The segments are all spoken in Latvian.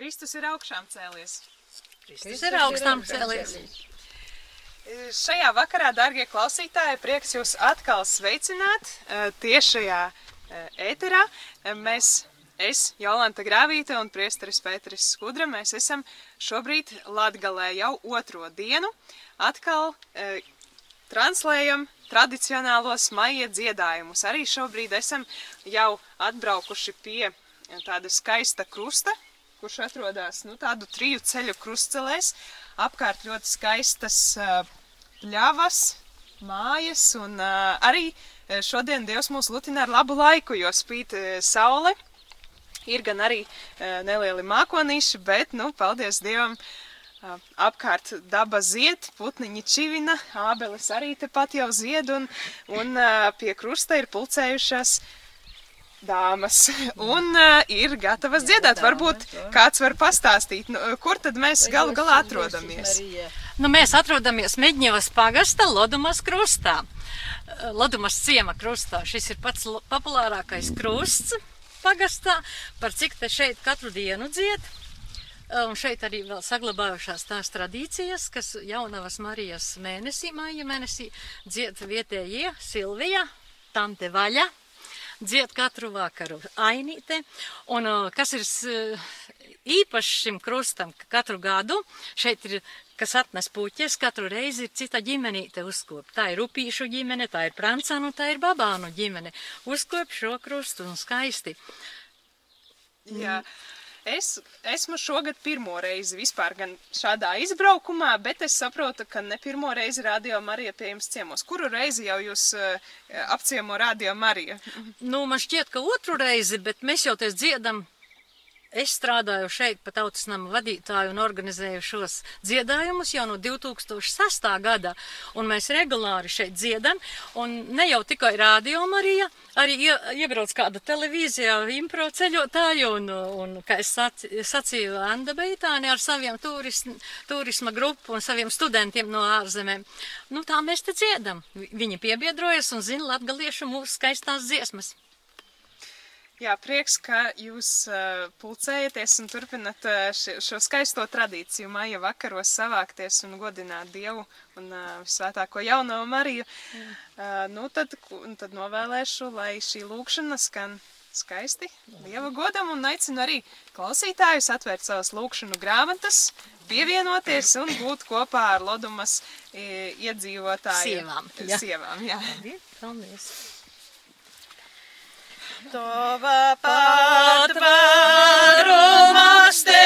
Kristus ir augšām cēlies. Kristus ir augstām cēlies. Šajā vakarā, dārgie klausītāji, prieks jūs atkal sveicināt eh, tiešajā eh, ēterā. Mēs, es, Jolanta Grāvīte un priesteris Pēteris Skudra, mēs esam šobrīd Latgalē jau otro dienu. Atkal translējam tradicionālos maija dziedājumus. Arī šobrīd esam jau atbraukuši pie tāda skaista krusta, kurš atrodas nu, tādu triju ceļu krustcelēs. Apkārt ļoti skaistas pļavas, mājas, un arī šodien Dievs mūs lutina ar labu laiku, jo spīt saule. Ir gan arī nelieli mākonīši, bet, nu, paldies Dievam, apkārt daba zied, putniņi čivina, ābeles arī tepat jau zied, un, un pie krusta ir pulcējušās dāmas un uh, ir gatavas dziedāt. Varbūt kāds var pastāstīt, nu, kur tad mēs galu galā atrodamies. Nu, mēs atrodamies Meģņevas pagasta Lodumas krustā. Lodumas ciema krustā. Šis ir pats populārākais krusts pagastā, par cik te šeit katru dienu dzied. Un šeit arī vēl saglabājušās tās tradīcijas, kas jaunavas Marijas mēnesī, māja mēnesī, dzied vietējie Silvija, Tante Vaļa, dzied katru vakaru ainīte. Un uh, kas ir s- īpašs šim krustam, ka katru gadu šeit ir, kas atnes puķes, katru reizi ir cita ģimenīte uzkop. Tā ir upīšu ģimene, tā ir prancānu, tā ir babānu ģimene. Uzkop šo krustu un skaisti. Jā. Es esmu šogad pirmo reizi vispār gan šādā izbraukumā, bet es saprotu, ka ne pirmo reizi Radio Marija pie jums ciemos. Kuru reizi jau jūs uh, apciemo Radio Marija? Nu, man šķiet, ka otru reizi, bet mēs jau te dziedam. Es strādāju šeit pa tautas nama vadītāju un organizēju šos dziedājumus jau no 2006. gada, un mēs regulāri šeit dziedam, un ne jau tikai rādio Marija, arī ie, iebrauc kāda televīzijā, impro ceļotāju, un, un kā es saci, sacīju, Anda Beitāni ar saviem turis, turisma grupu un saviem studentiem no ārzemēm. Nu, tā mēs te dziedam. Vi- Viņi piebiedrojas un zina latgaliešu mūsu skaistās dziesmas. Jā, prieks, ka jūs uh, pulcējaties un turpinat uh, šo skaisto tradīciju maija vakaros savākties un godināt Dievu un uh, visvētāko jauno Mariju. Uh, nu, tad, tad novēlēšu, lai šī lūkšana skan skaisti Dieva godam un aicinu arī klausītājus atvērt savas lūkšanu grāmatas, pievienoties un būt kopā ar Lodumas iedzīvotājiem. Sievām, jā. Sievām, jā. Paldies! Το βαπάτ παρόμαστε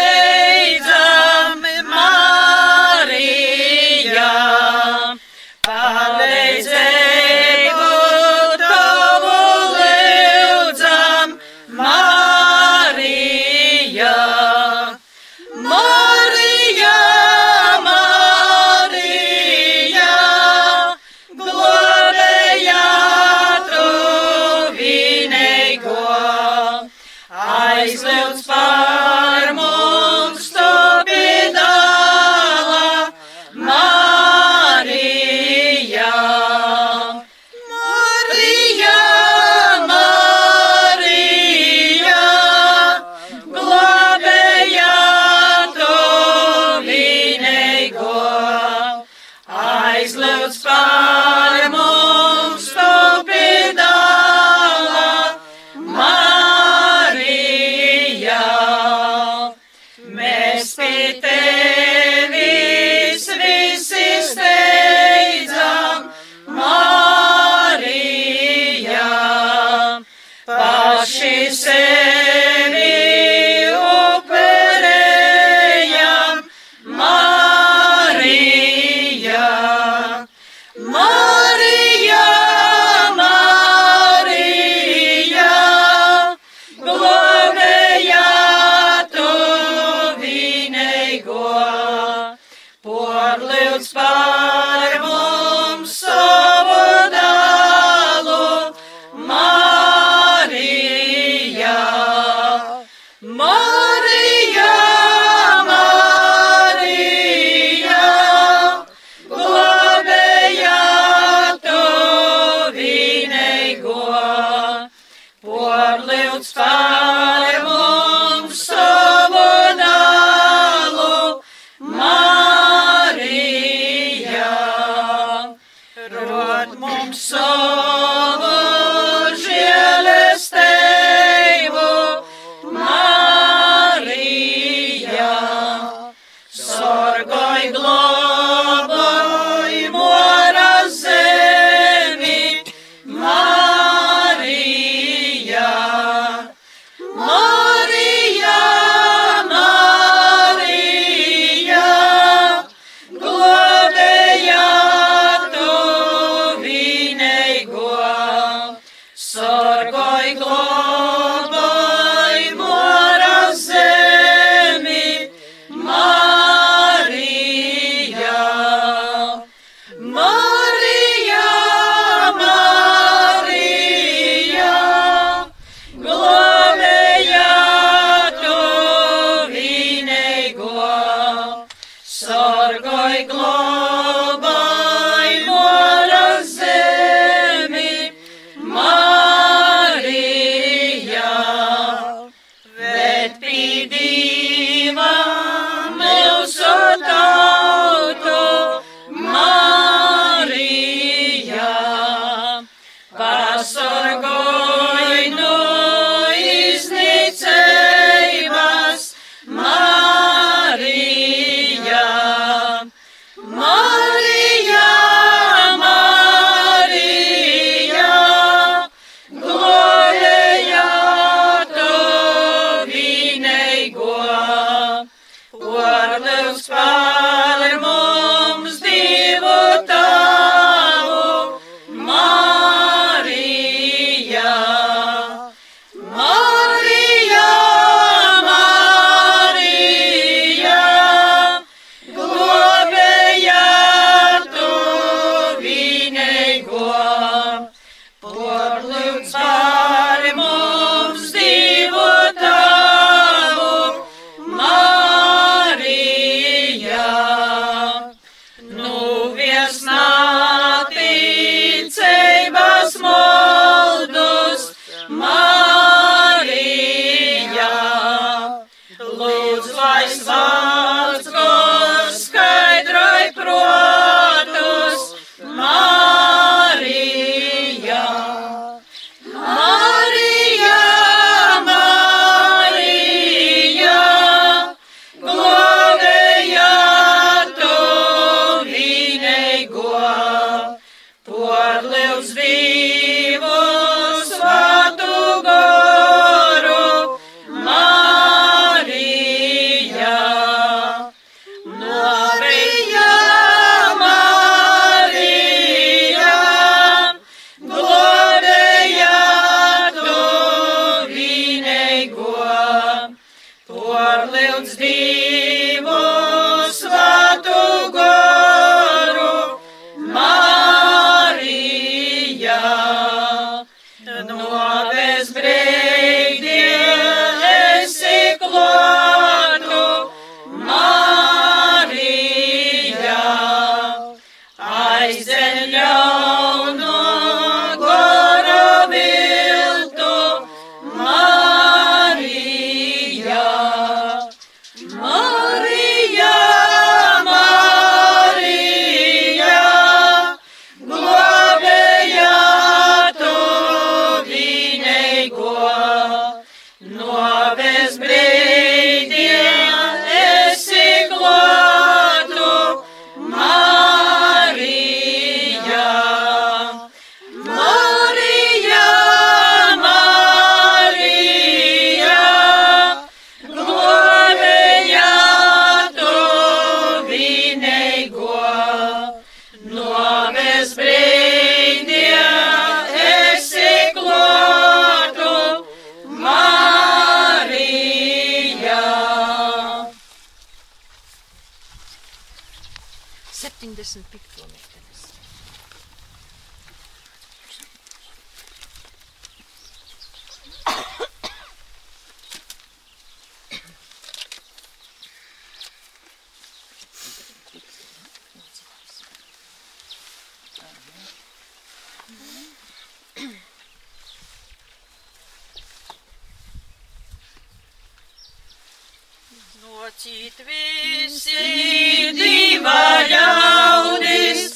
Nocīt visi divi ļaudis,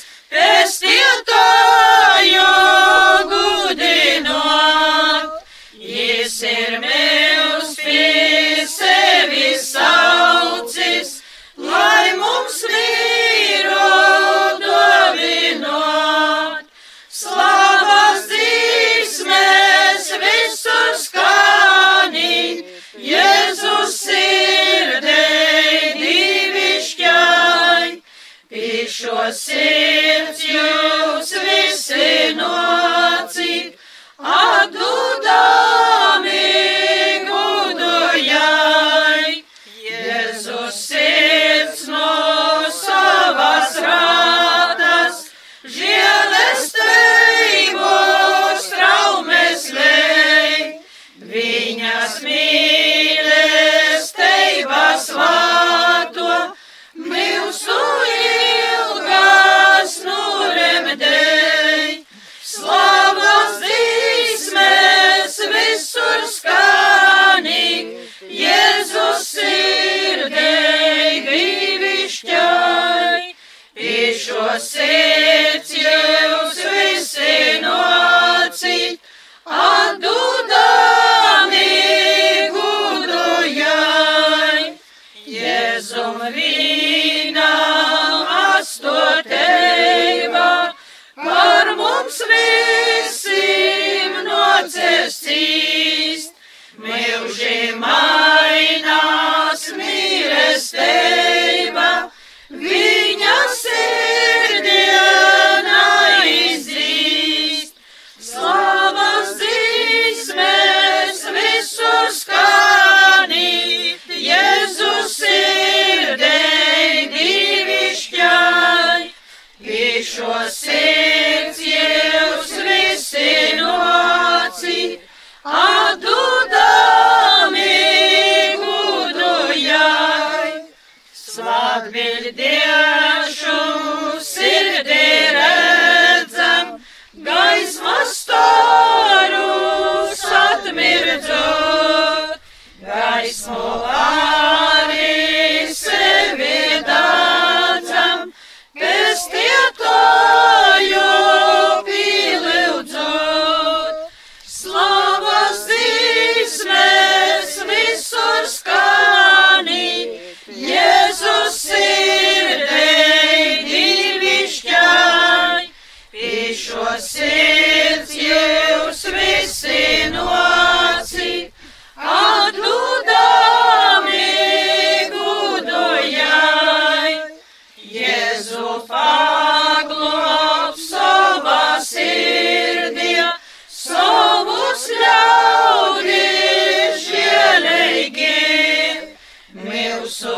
Mūsu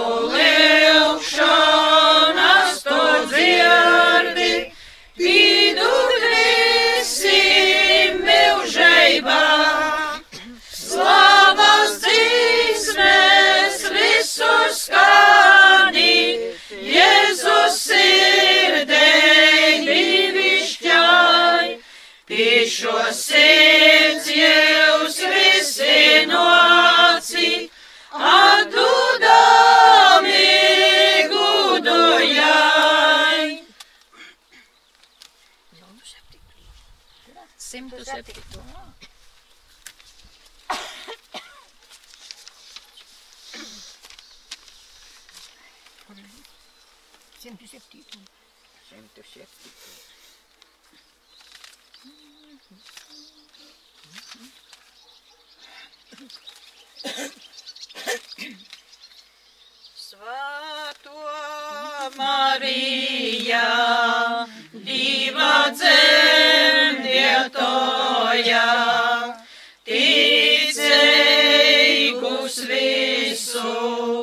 Svēto Marija, diva dzemdietoja, ticeigus visu,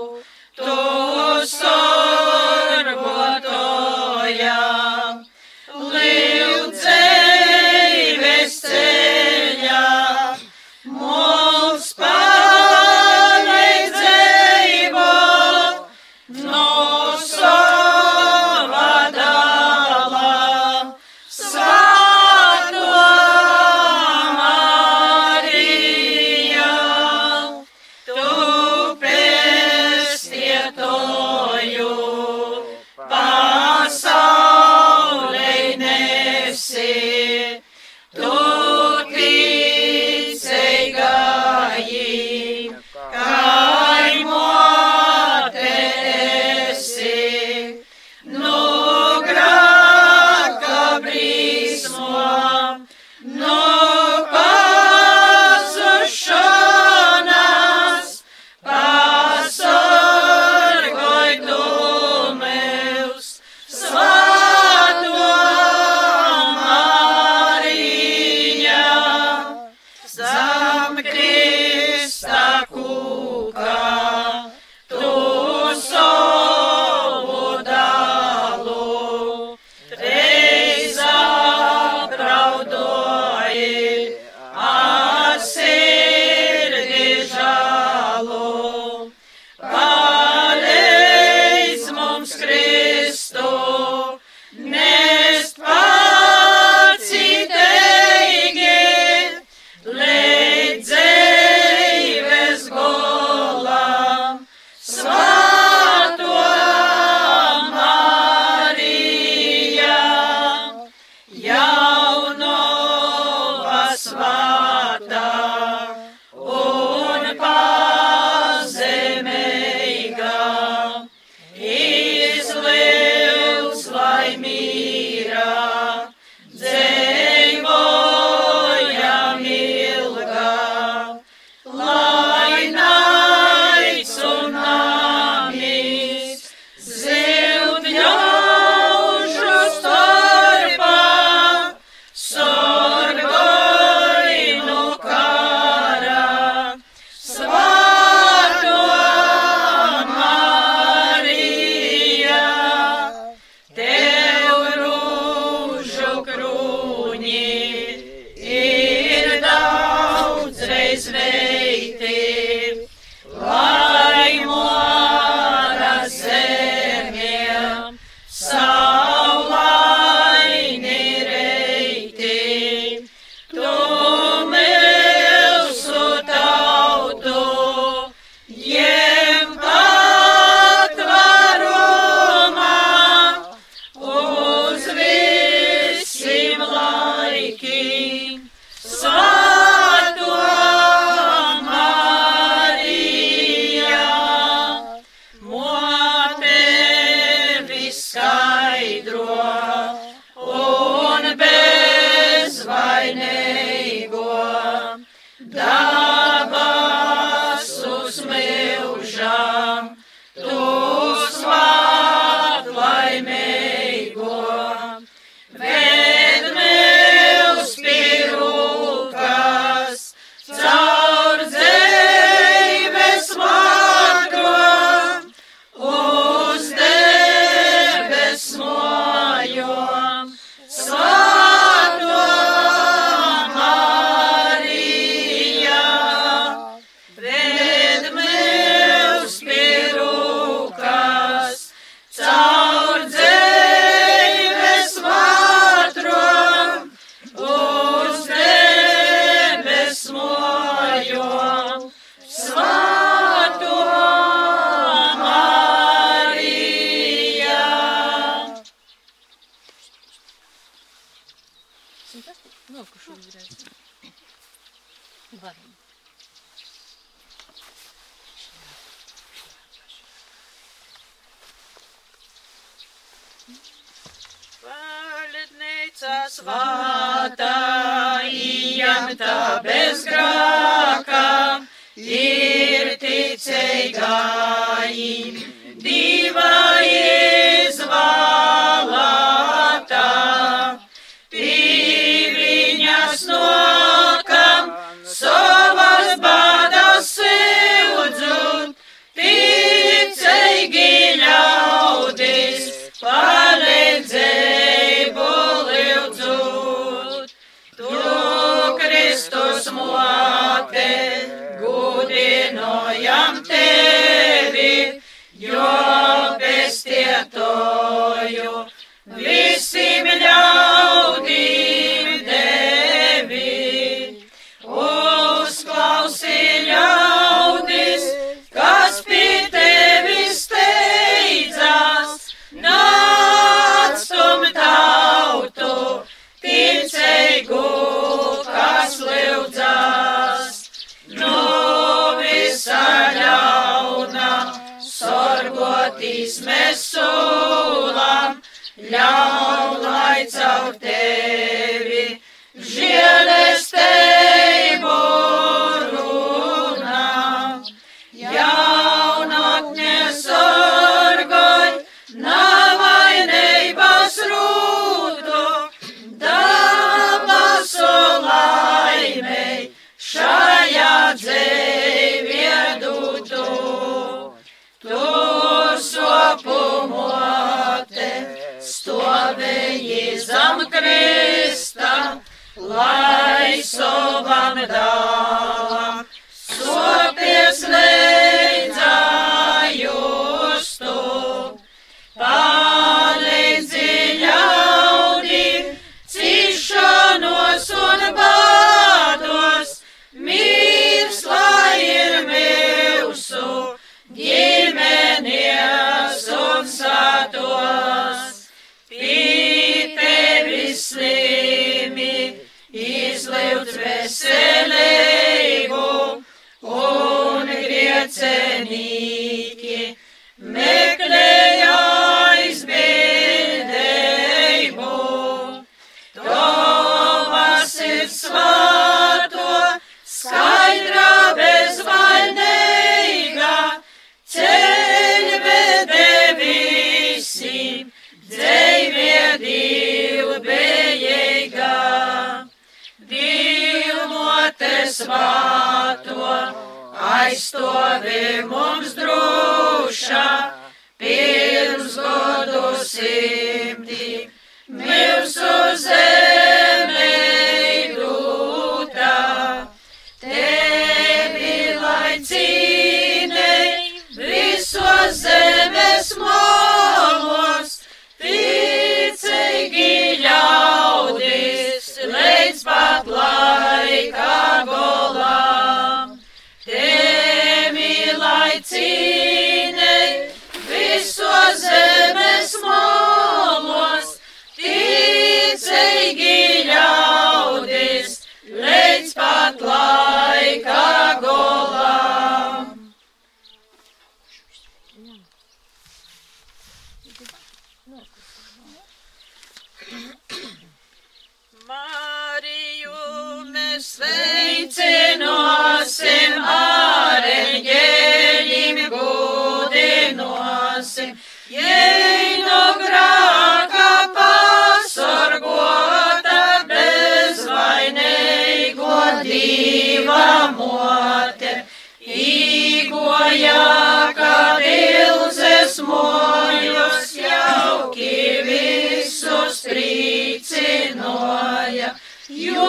kad ilzes mojos jauki visus trīcinoja, jo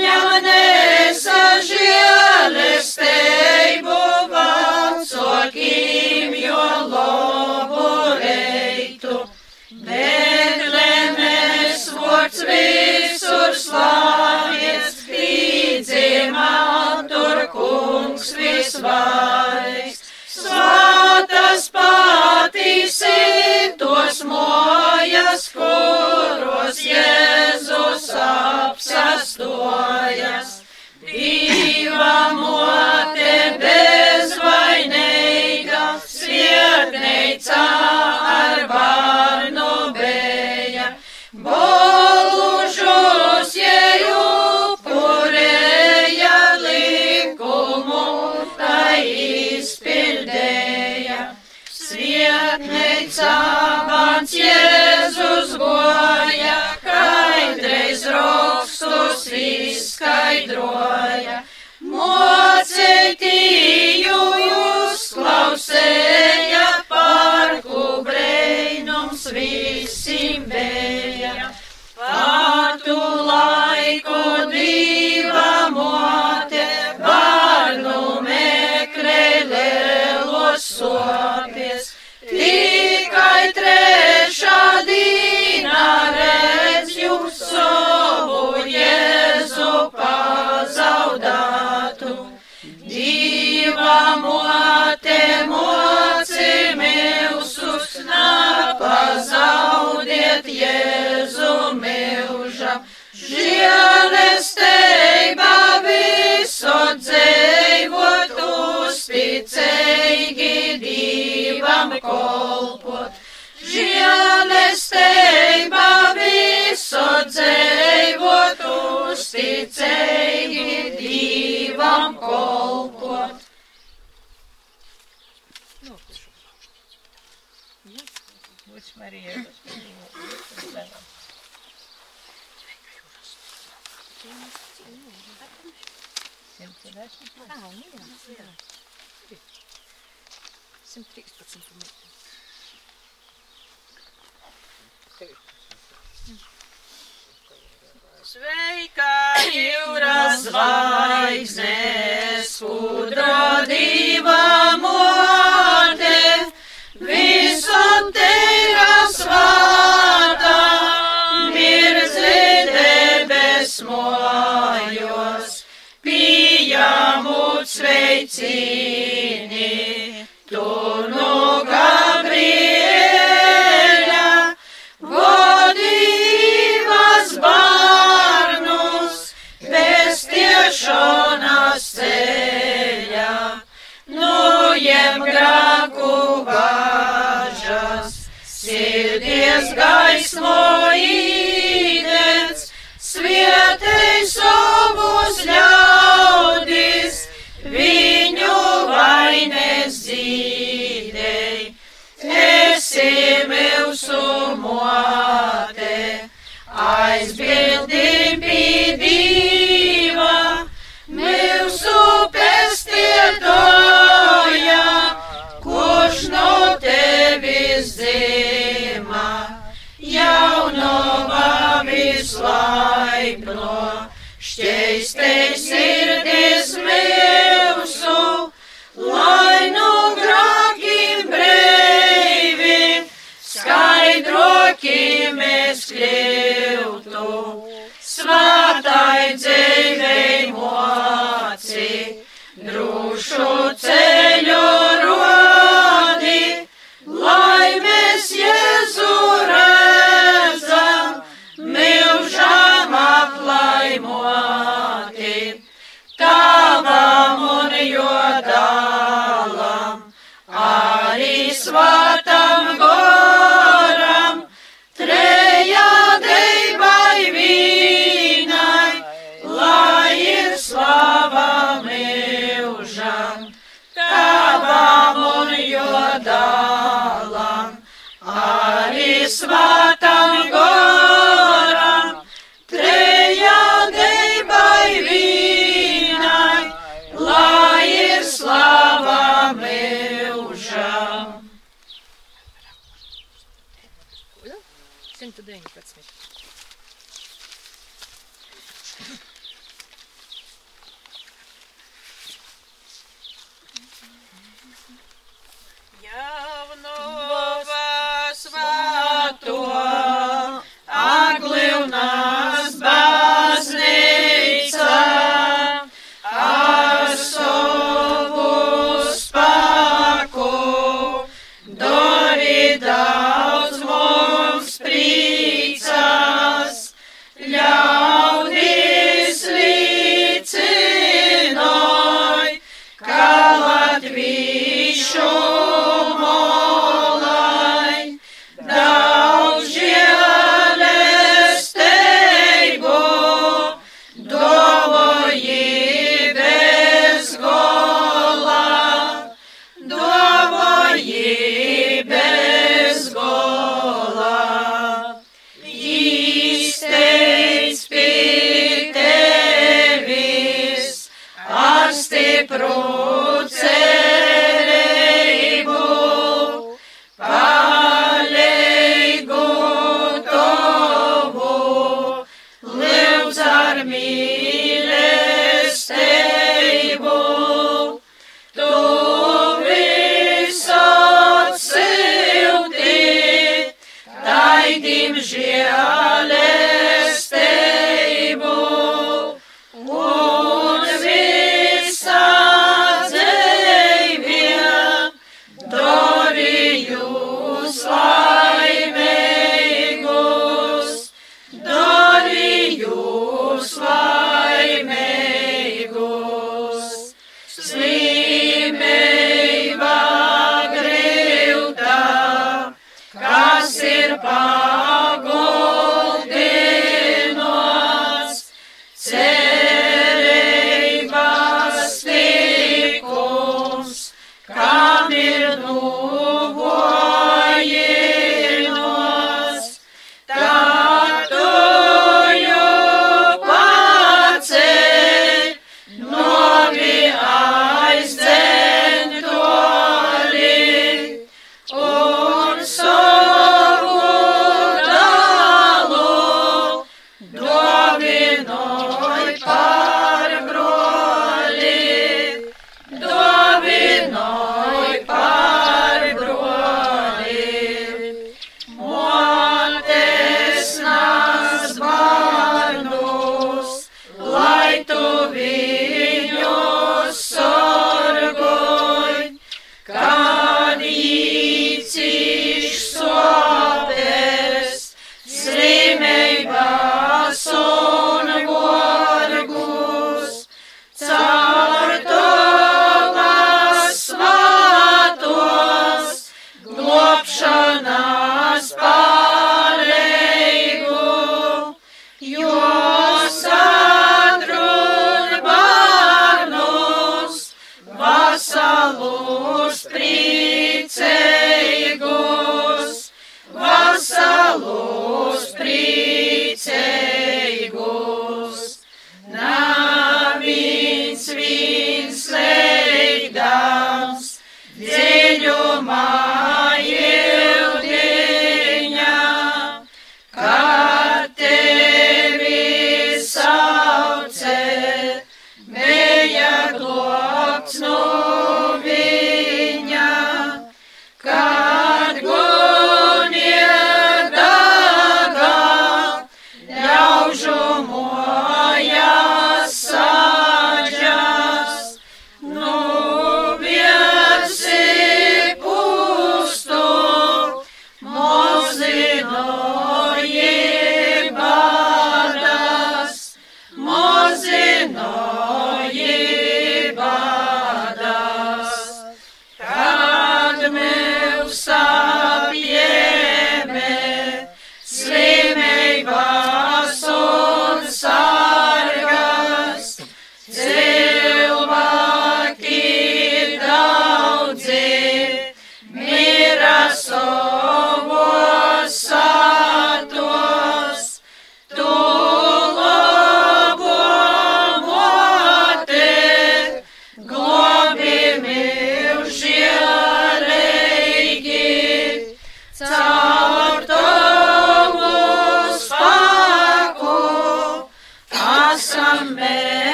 ņem nesažēles teibu valcokim, jo lobu reitu. Betlemes vārds visur slavies, pīdzimā tur kungs visvaiks. Svētas patīs ir tos mojas, kuros Jēzus apsastojas. Dieva mote bezvainīga, sirdneica ar varnu bez. Mans Jēzus goja, kaidreiz rakstus izskaidroja. Mocētīju jūs klausēja, par ku breinums visim bija. Patu laiku diva mote, bārnu meklē lielos sopies. Tikai trešā dīna redz uzticīgi divam kolpot. Sveika, jūras zvaigznes, skudro diva mote, visam teira svātā, mirdzi debes mojos, pieņemot sveicini, tu no pestiešanas ceļā, nujem grāku važas, sirdies gaismo īdens, svietei savus ļaudis, viņu vaines dzīdei. Esi mūsu mote, aizbildim vislaipno, šķeistei sirdis mūsu, lai no grākiem breivi, skaidroki mēs kļūtu, svātai dzīvei moci, drūšu ceļu Ding, ich weiß nicht. Shaitim Shia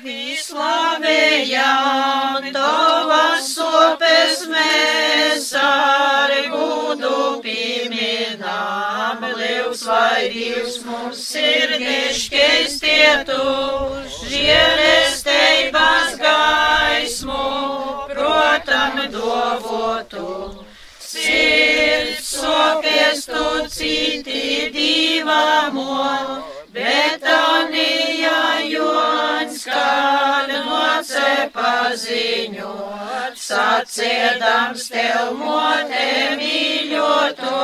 Slavējam tavas sopes mēs ar gudu pieminām, liels vai Dievs mums sirdiškais tietu, žēlestības gaismu, protam dovotu. Sirds sopes tu citi divamo, bet Anija Jons, kad noce paziņot, sacēdams tev mote mīļoto,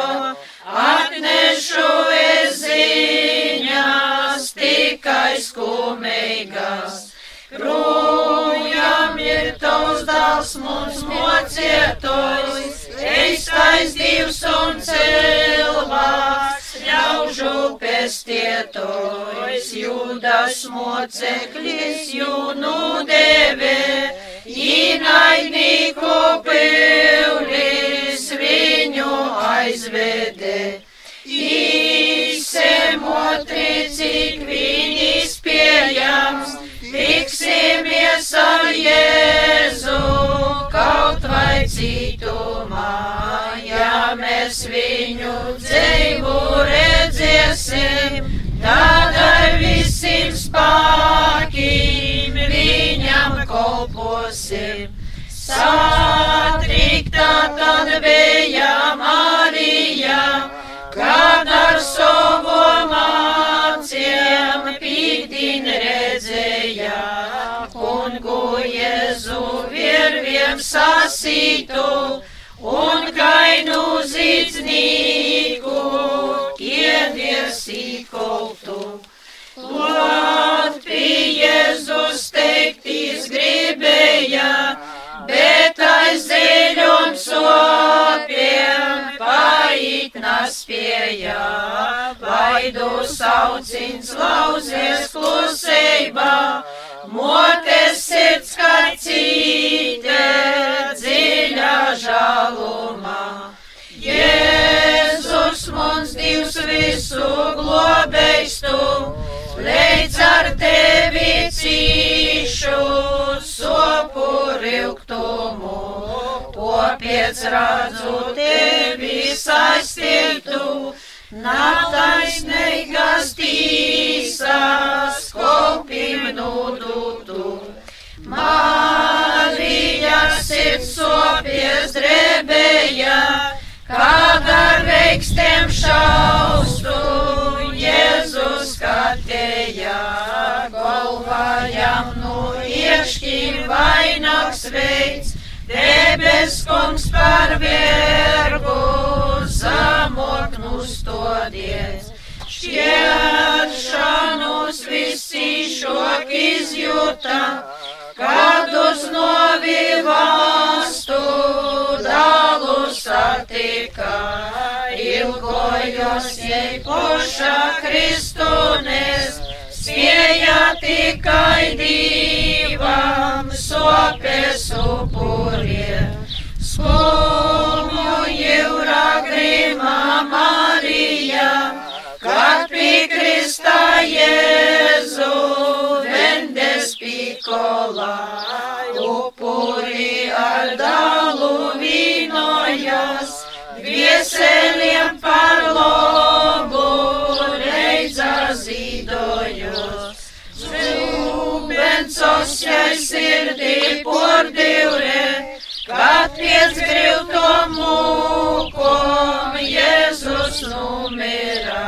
atnešu es ziņas tikai skumīgas. Projām ir tavs dāls mums mocietojs, eistais divs un cilvēks, ļaužu pestietojs, jūdas moceklis jūnu deve, īnaidnīku pīlis viņu aizvede. Īsemotri, cik viņis pieejams, tiksimies ar Jēzu, kaut vai citumā, mēs viņu dzīvu redzēsim, tad ar visiem spēkiem viņam kolposim. Satrikta tad bija Marija, kad ar savu māciem pīkdien redzēja, kungu Jēzu virviem sasītu kainu zīdznieku kiedies īkoltu. Lot pie Jēzus teiktīs gribēja, bet aiz zeļom sopiem pait naspēja. Vaidu saucins lauzies klusībā, motes sirds kā cīte dziļā žalumā. Jēzus mums divs visu globeistu, leidz ar tevi cīšu sopu rilktumu, kopiec radzu tevi saistītu, nataisnīgas tīsas kopim nudutu. Marija sirds sopies drebēja, kad ar veikstiem šaustu Jēzus skatēja, golvājam nu iešķīm vainags veids, debes kungs par vergu zamok nustodies. Šķēršanos visi šok izjūta, kad uz novi valstu dalu satika, ilgojos jai poša Kristunes, spēja tikai divam sopes upuriem. Skumu jūra grima Marija, Kad pikristā Jēzu vendes pikolā, upuri ar dalu vīnojas, vieseliem par lobu reiza zīdojas. Zūbencos jai sirdī por divreiz kad piec grivto mūkom Jēzus numirā.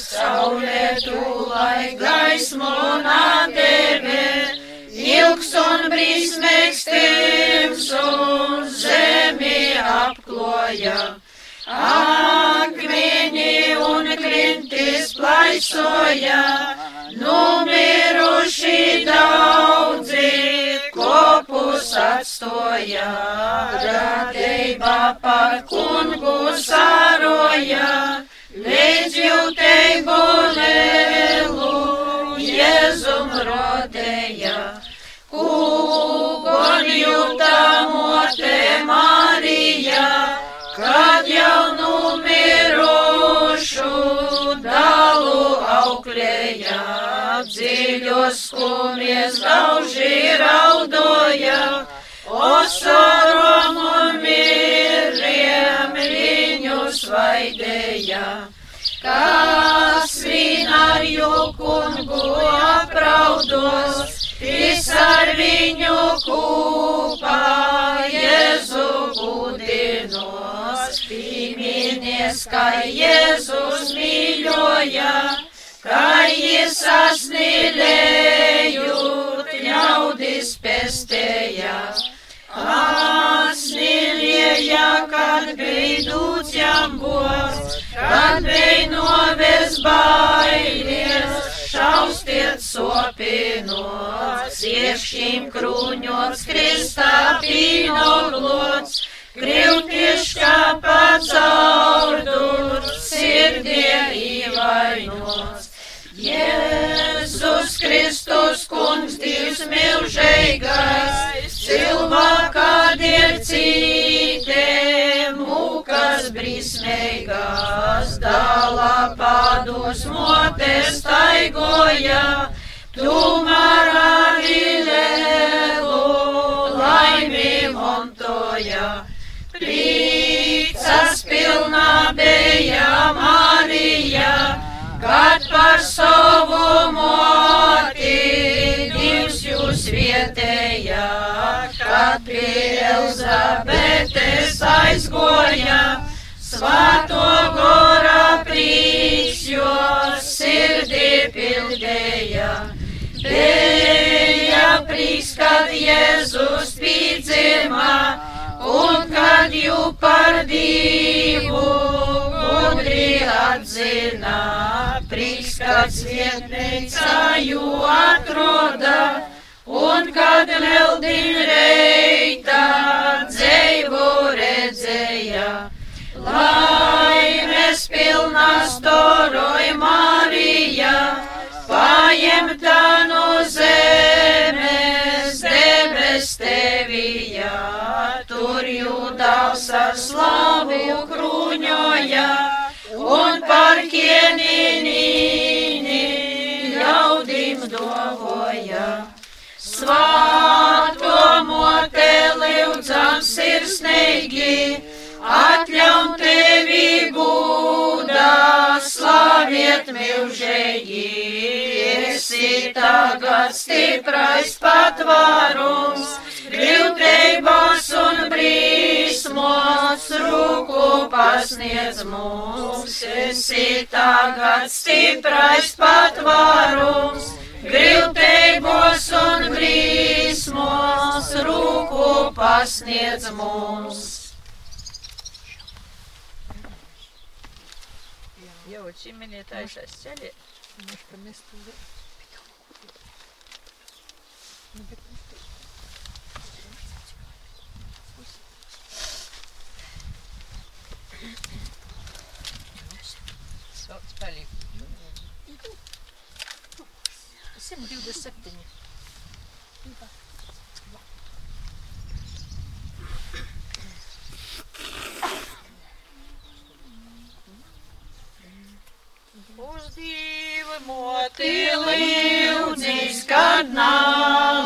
Saulē tūlai gaismu nādēvē, ilgs un brīsmīgs tims un zemi apkloja. Akmeņi un klintis plaisoja, Numiruši daudzi kopus atstoja, radība par kungu saroja, līdz jūtību lielu Jēzum rodēja. Kugon jūtamote Marija, kad jau kumies gauži raudoja, osorom miriem viņus vaidēja. Kas vien ar jokungu apraudos, tis ar viņu kūpā Jēzu būdinos, pīminies, kā Jēzus mīļoja kā jis asnīlējot ļaudis pestēja. Asnīlēja, kad bija dūts jambos, kad bija novērs bailes, šaustiet sopienots, iešķīm krūņots, kristā pīnoglots. Krivtieškā pacaurdurt, sirdie īvainots. Jēzus Kristus, kungs, Dievs milžīgais, cilvēkā citiem, mūkas brīsmīgās, dālā pādus motēs taigoja, tumārā vilēlu, laimī montoja. Prīcas pilnā bija Marija, kad par savu moti Dievs jūs vietēja, kad pie Elizabetes aizgoja, svāto gora prīks, jo sirdī pildēja. Bija prīks, kad Jēzus pīdzimā, un kad jū par divu gudri atzina, prieks, kad svietneica jū atroda, un kad leldin reita dzeivu redzēja. Laimes pilna storoj Marija, paņemta no zemes debes tevijā, tur jūdās ar slavu krūņoja, un par kieninīni ļaudim dovoja. Svāto mote lūdzam sirsnīgi, atļaun tevi būdā, slaviet milžēji, esi tagad stiprais patvārums, brīvteibās un brīsmos, rūku pasniedz mums, esi tagad stiprais patvārums, brīvteibos un brīsmos, rūku pasniedz mums. очень мені та щастя. Може, помісти вже. Не бідно. Spell you. You do. Somebody do the septum. Dzīvmoti līdzi skarnā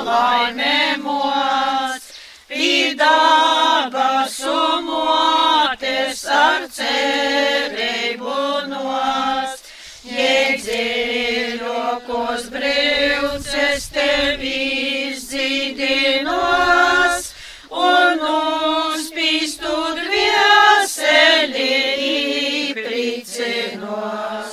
laimēmos, pīdāba sumoties ar cerību nos, jēdziļokos brīvces tevi zīdinos, un uzpīstu dvieseli īpricinos.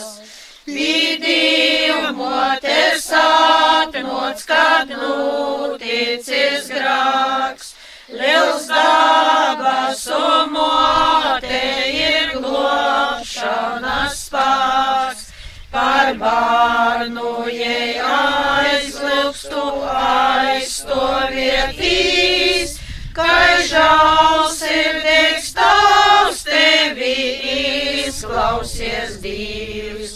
Atties atmots, kad noticis grāks, liels dabas umote ir glābšanas spēks, par bārnu jai aizlūkstu aizstovietīs, kai žāls ir dēks tavs tevi izklausies divs.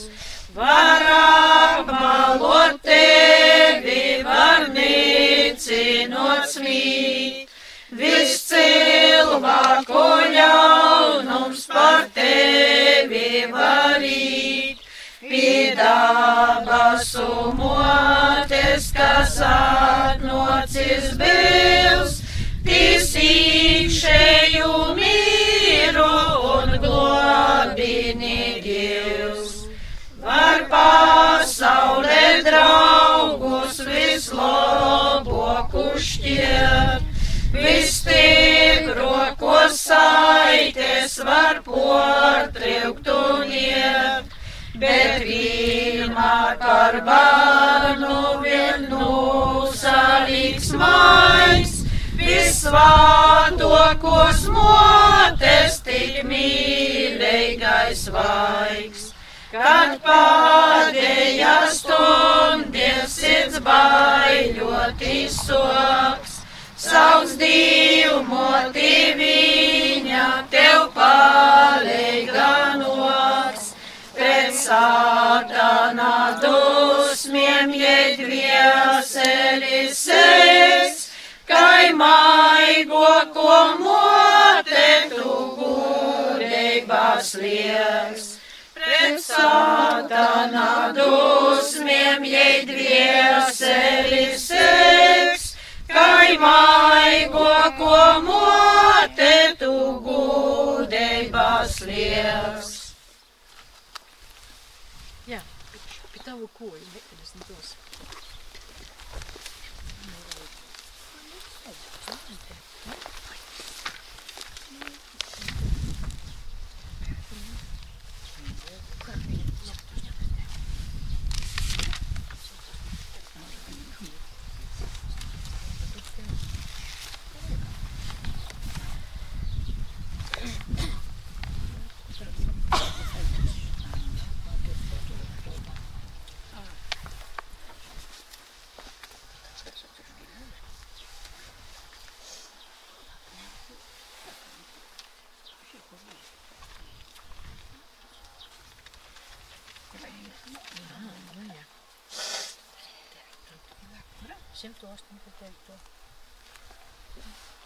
Var apmalot tevi, var nicinot smīt, viss cilvēku ļaunums par tevi varīt. Pīdābas umotes, kas atnocis bijis, tīsīkšēju Var pasaulē draugus visloboku šķiet, vistikro, ko saites var portriukt un iet, bet vienmēr par bērnu vien nusarīgs mais, visvātokos motes tik mīlīgais vaigs. Kad pēdējā stundies sirds baiļoti soks, sauc Dievu moti viņa tev palīga noks, pret sātana dusmiem jedvieselis sēs, kai maigo ko mote tu gudēbās lieks pret sātana dusmiem jedvieselis seks, kai maigo ko mote tu gudēbās lieks. 189.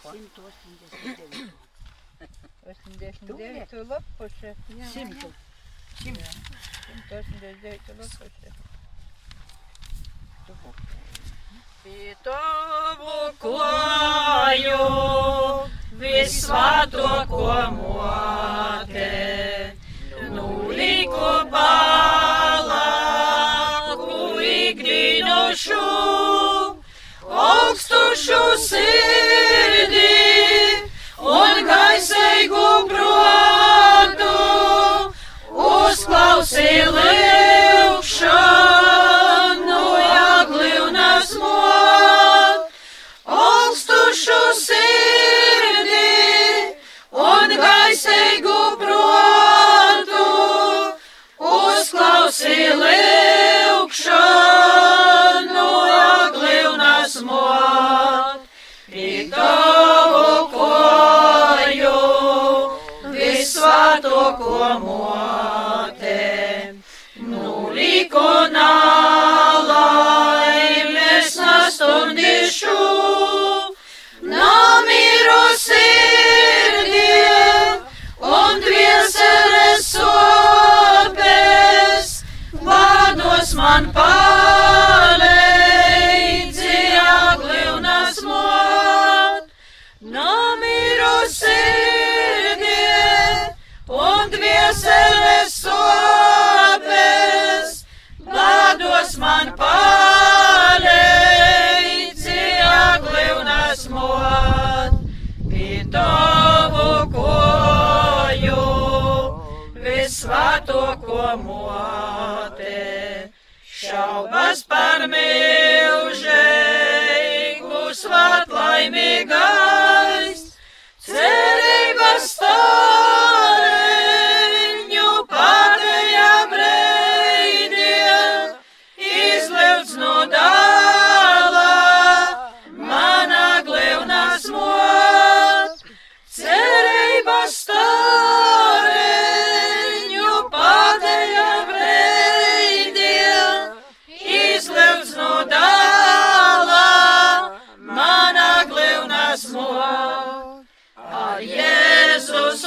189. 89 lapuši. 100. 189 lapuši. Pie tavu klāju visvatoko motē, nulīko bāju. Augstušu sirdī un gaisīgu protu, uzklausī lūkšanu, jāglīvnas mot, augstušu sirdī un gaisīgu protu, uzklausī lūkšanu, visvātoko mote, nuliko nalaimes nastundīšu, namiru sirdī un dvieseles sopes, vādos man palīdzi, to, ko motē. Šaubas par milžēju, svētlaimīgā.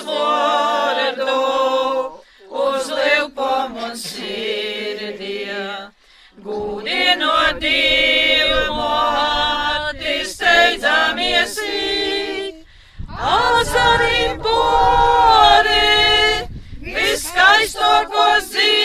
vārdu, uzliek pa mums sirdī, gudinot Dievu, attīsteidzamies, azarim pori, viskaistokos dzīvi.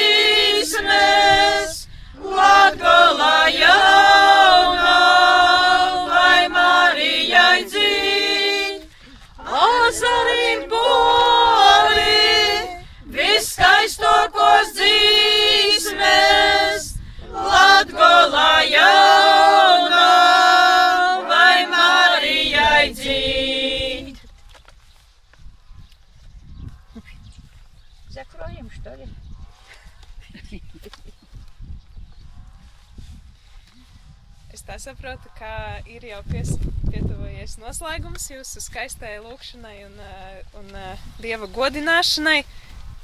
Tā saprotu, ka ir jau pies, pietuvojies noslēgums jūsu skaistajai lūkšanai un, eh, un eh, dieva godināšanai.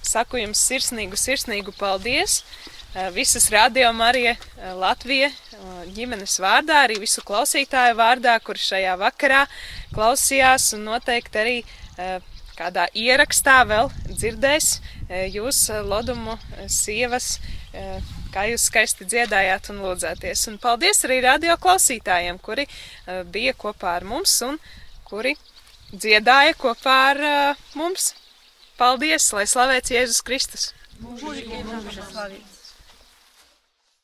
Saku jums sirsnīgu, sirsnīgu paldies! Eh, Visas radio Marija Latvija ģimenes vārdā, arī visu klausītāju vārdā, kur šajā vakarā klausījās un noteikti arī kādā ierakstā vēl dzirdēs jūs lodumu sievas kā jūs skaisti dziedājāt un lūdzāties. Un paldies arī radio klausītājiem, kuri uh, bija kopā ar mums un kuri dziedāja kopā ar uh, mums. Paldies, lai slavēts Jēzus Kristus! Mūžīgi mūžīgi slavēts.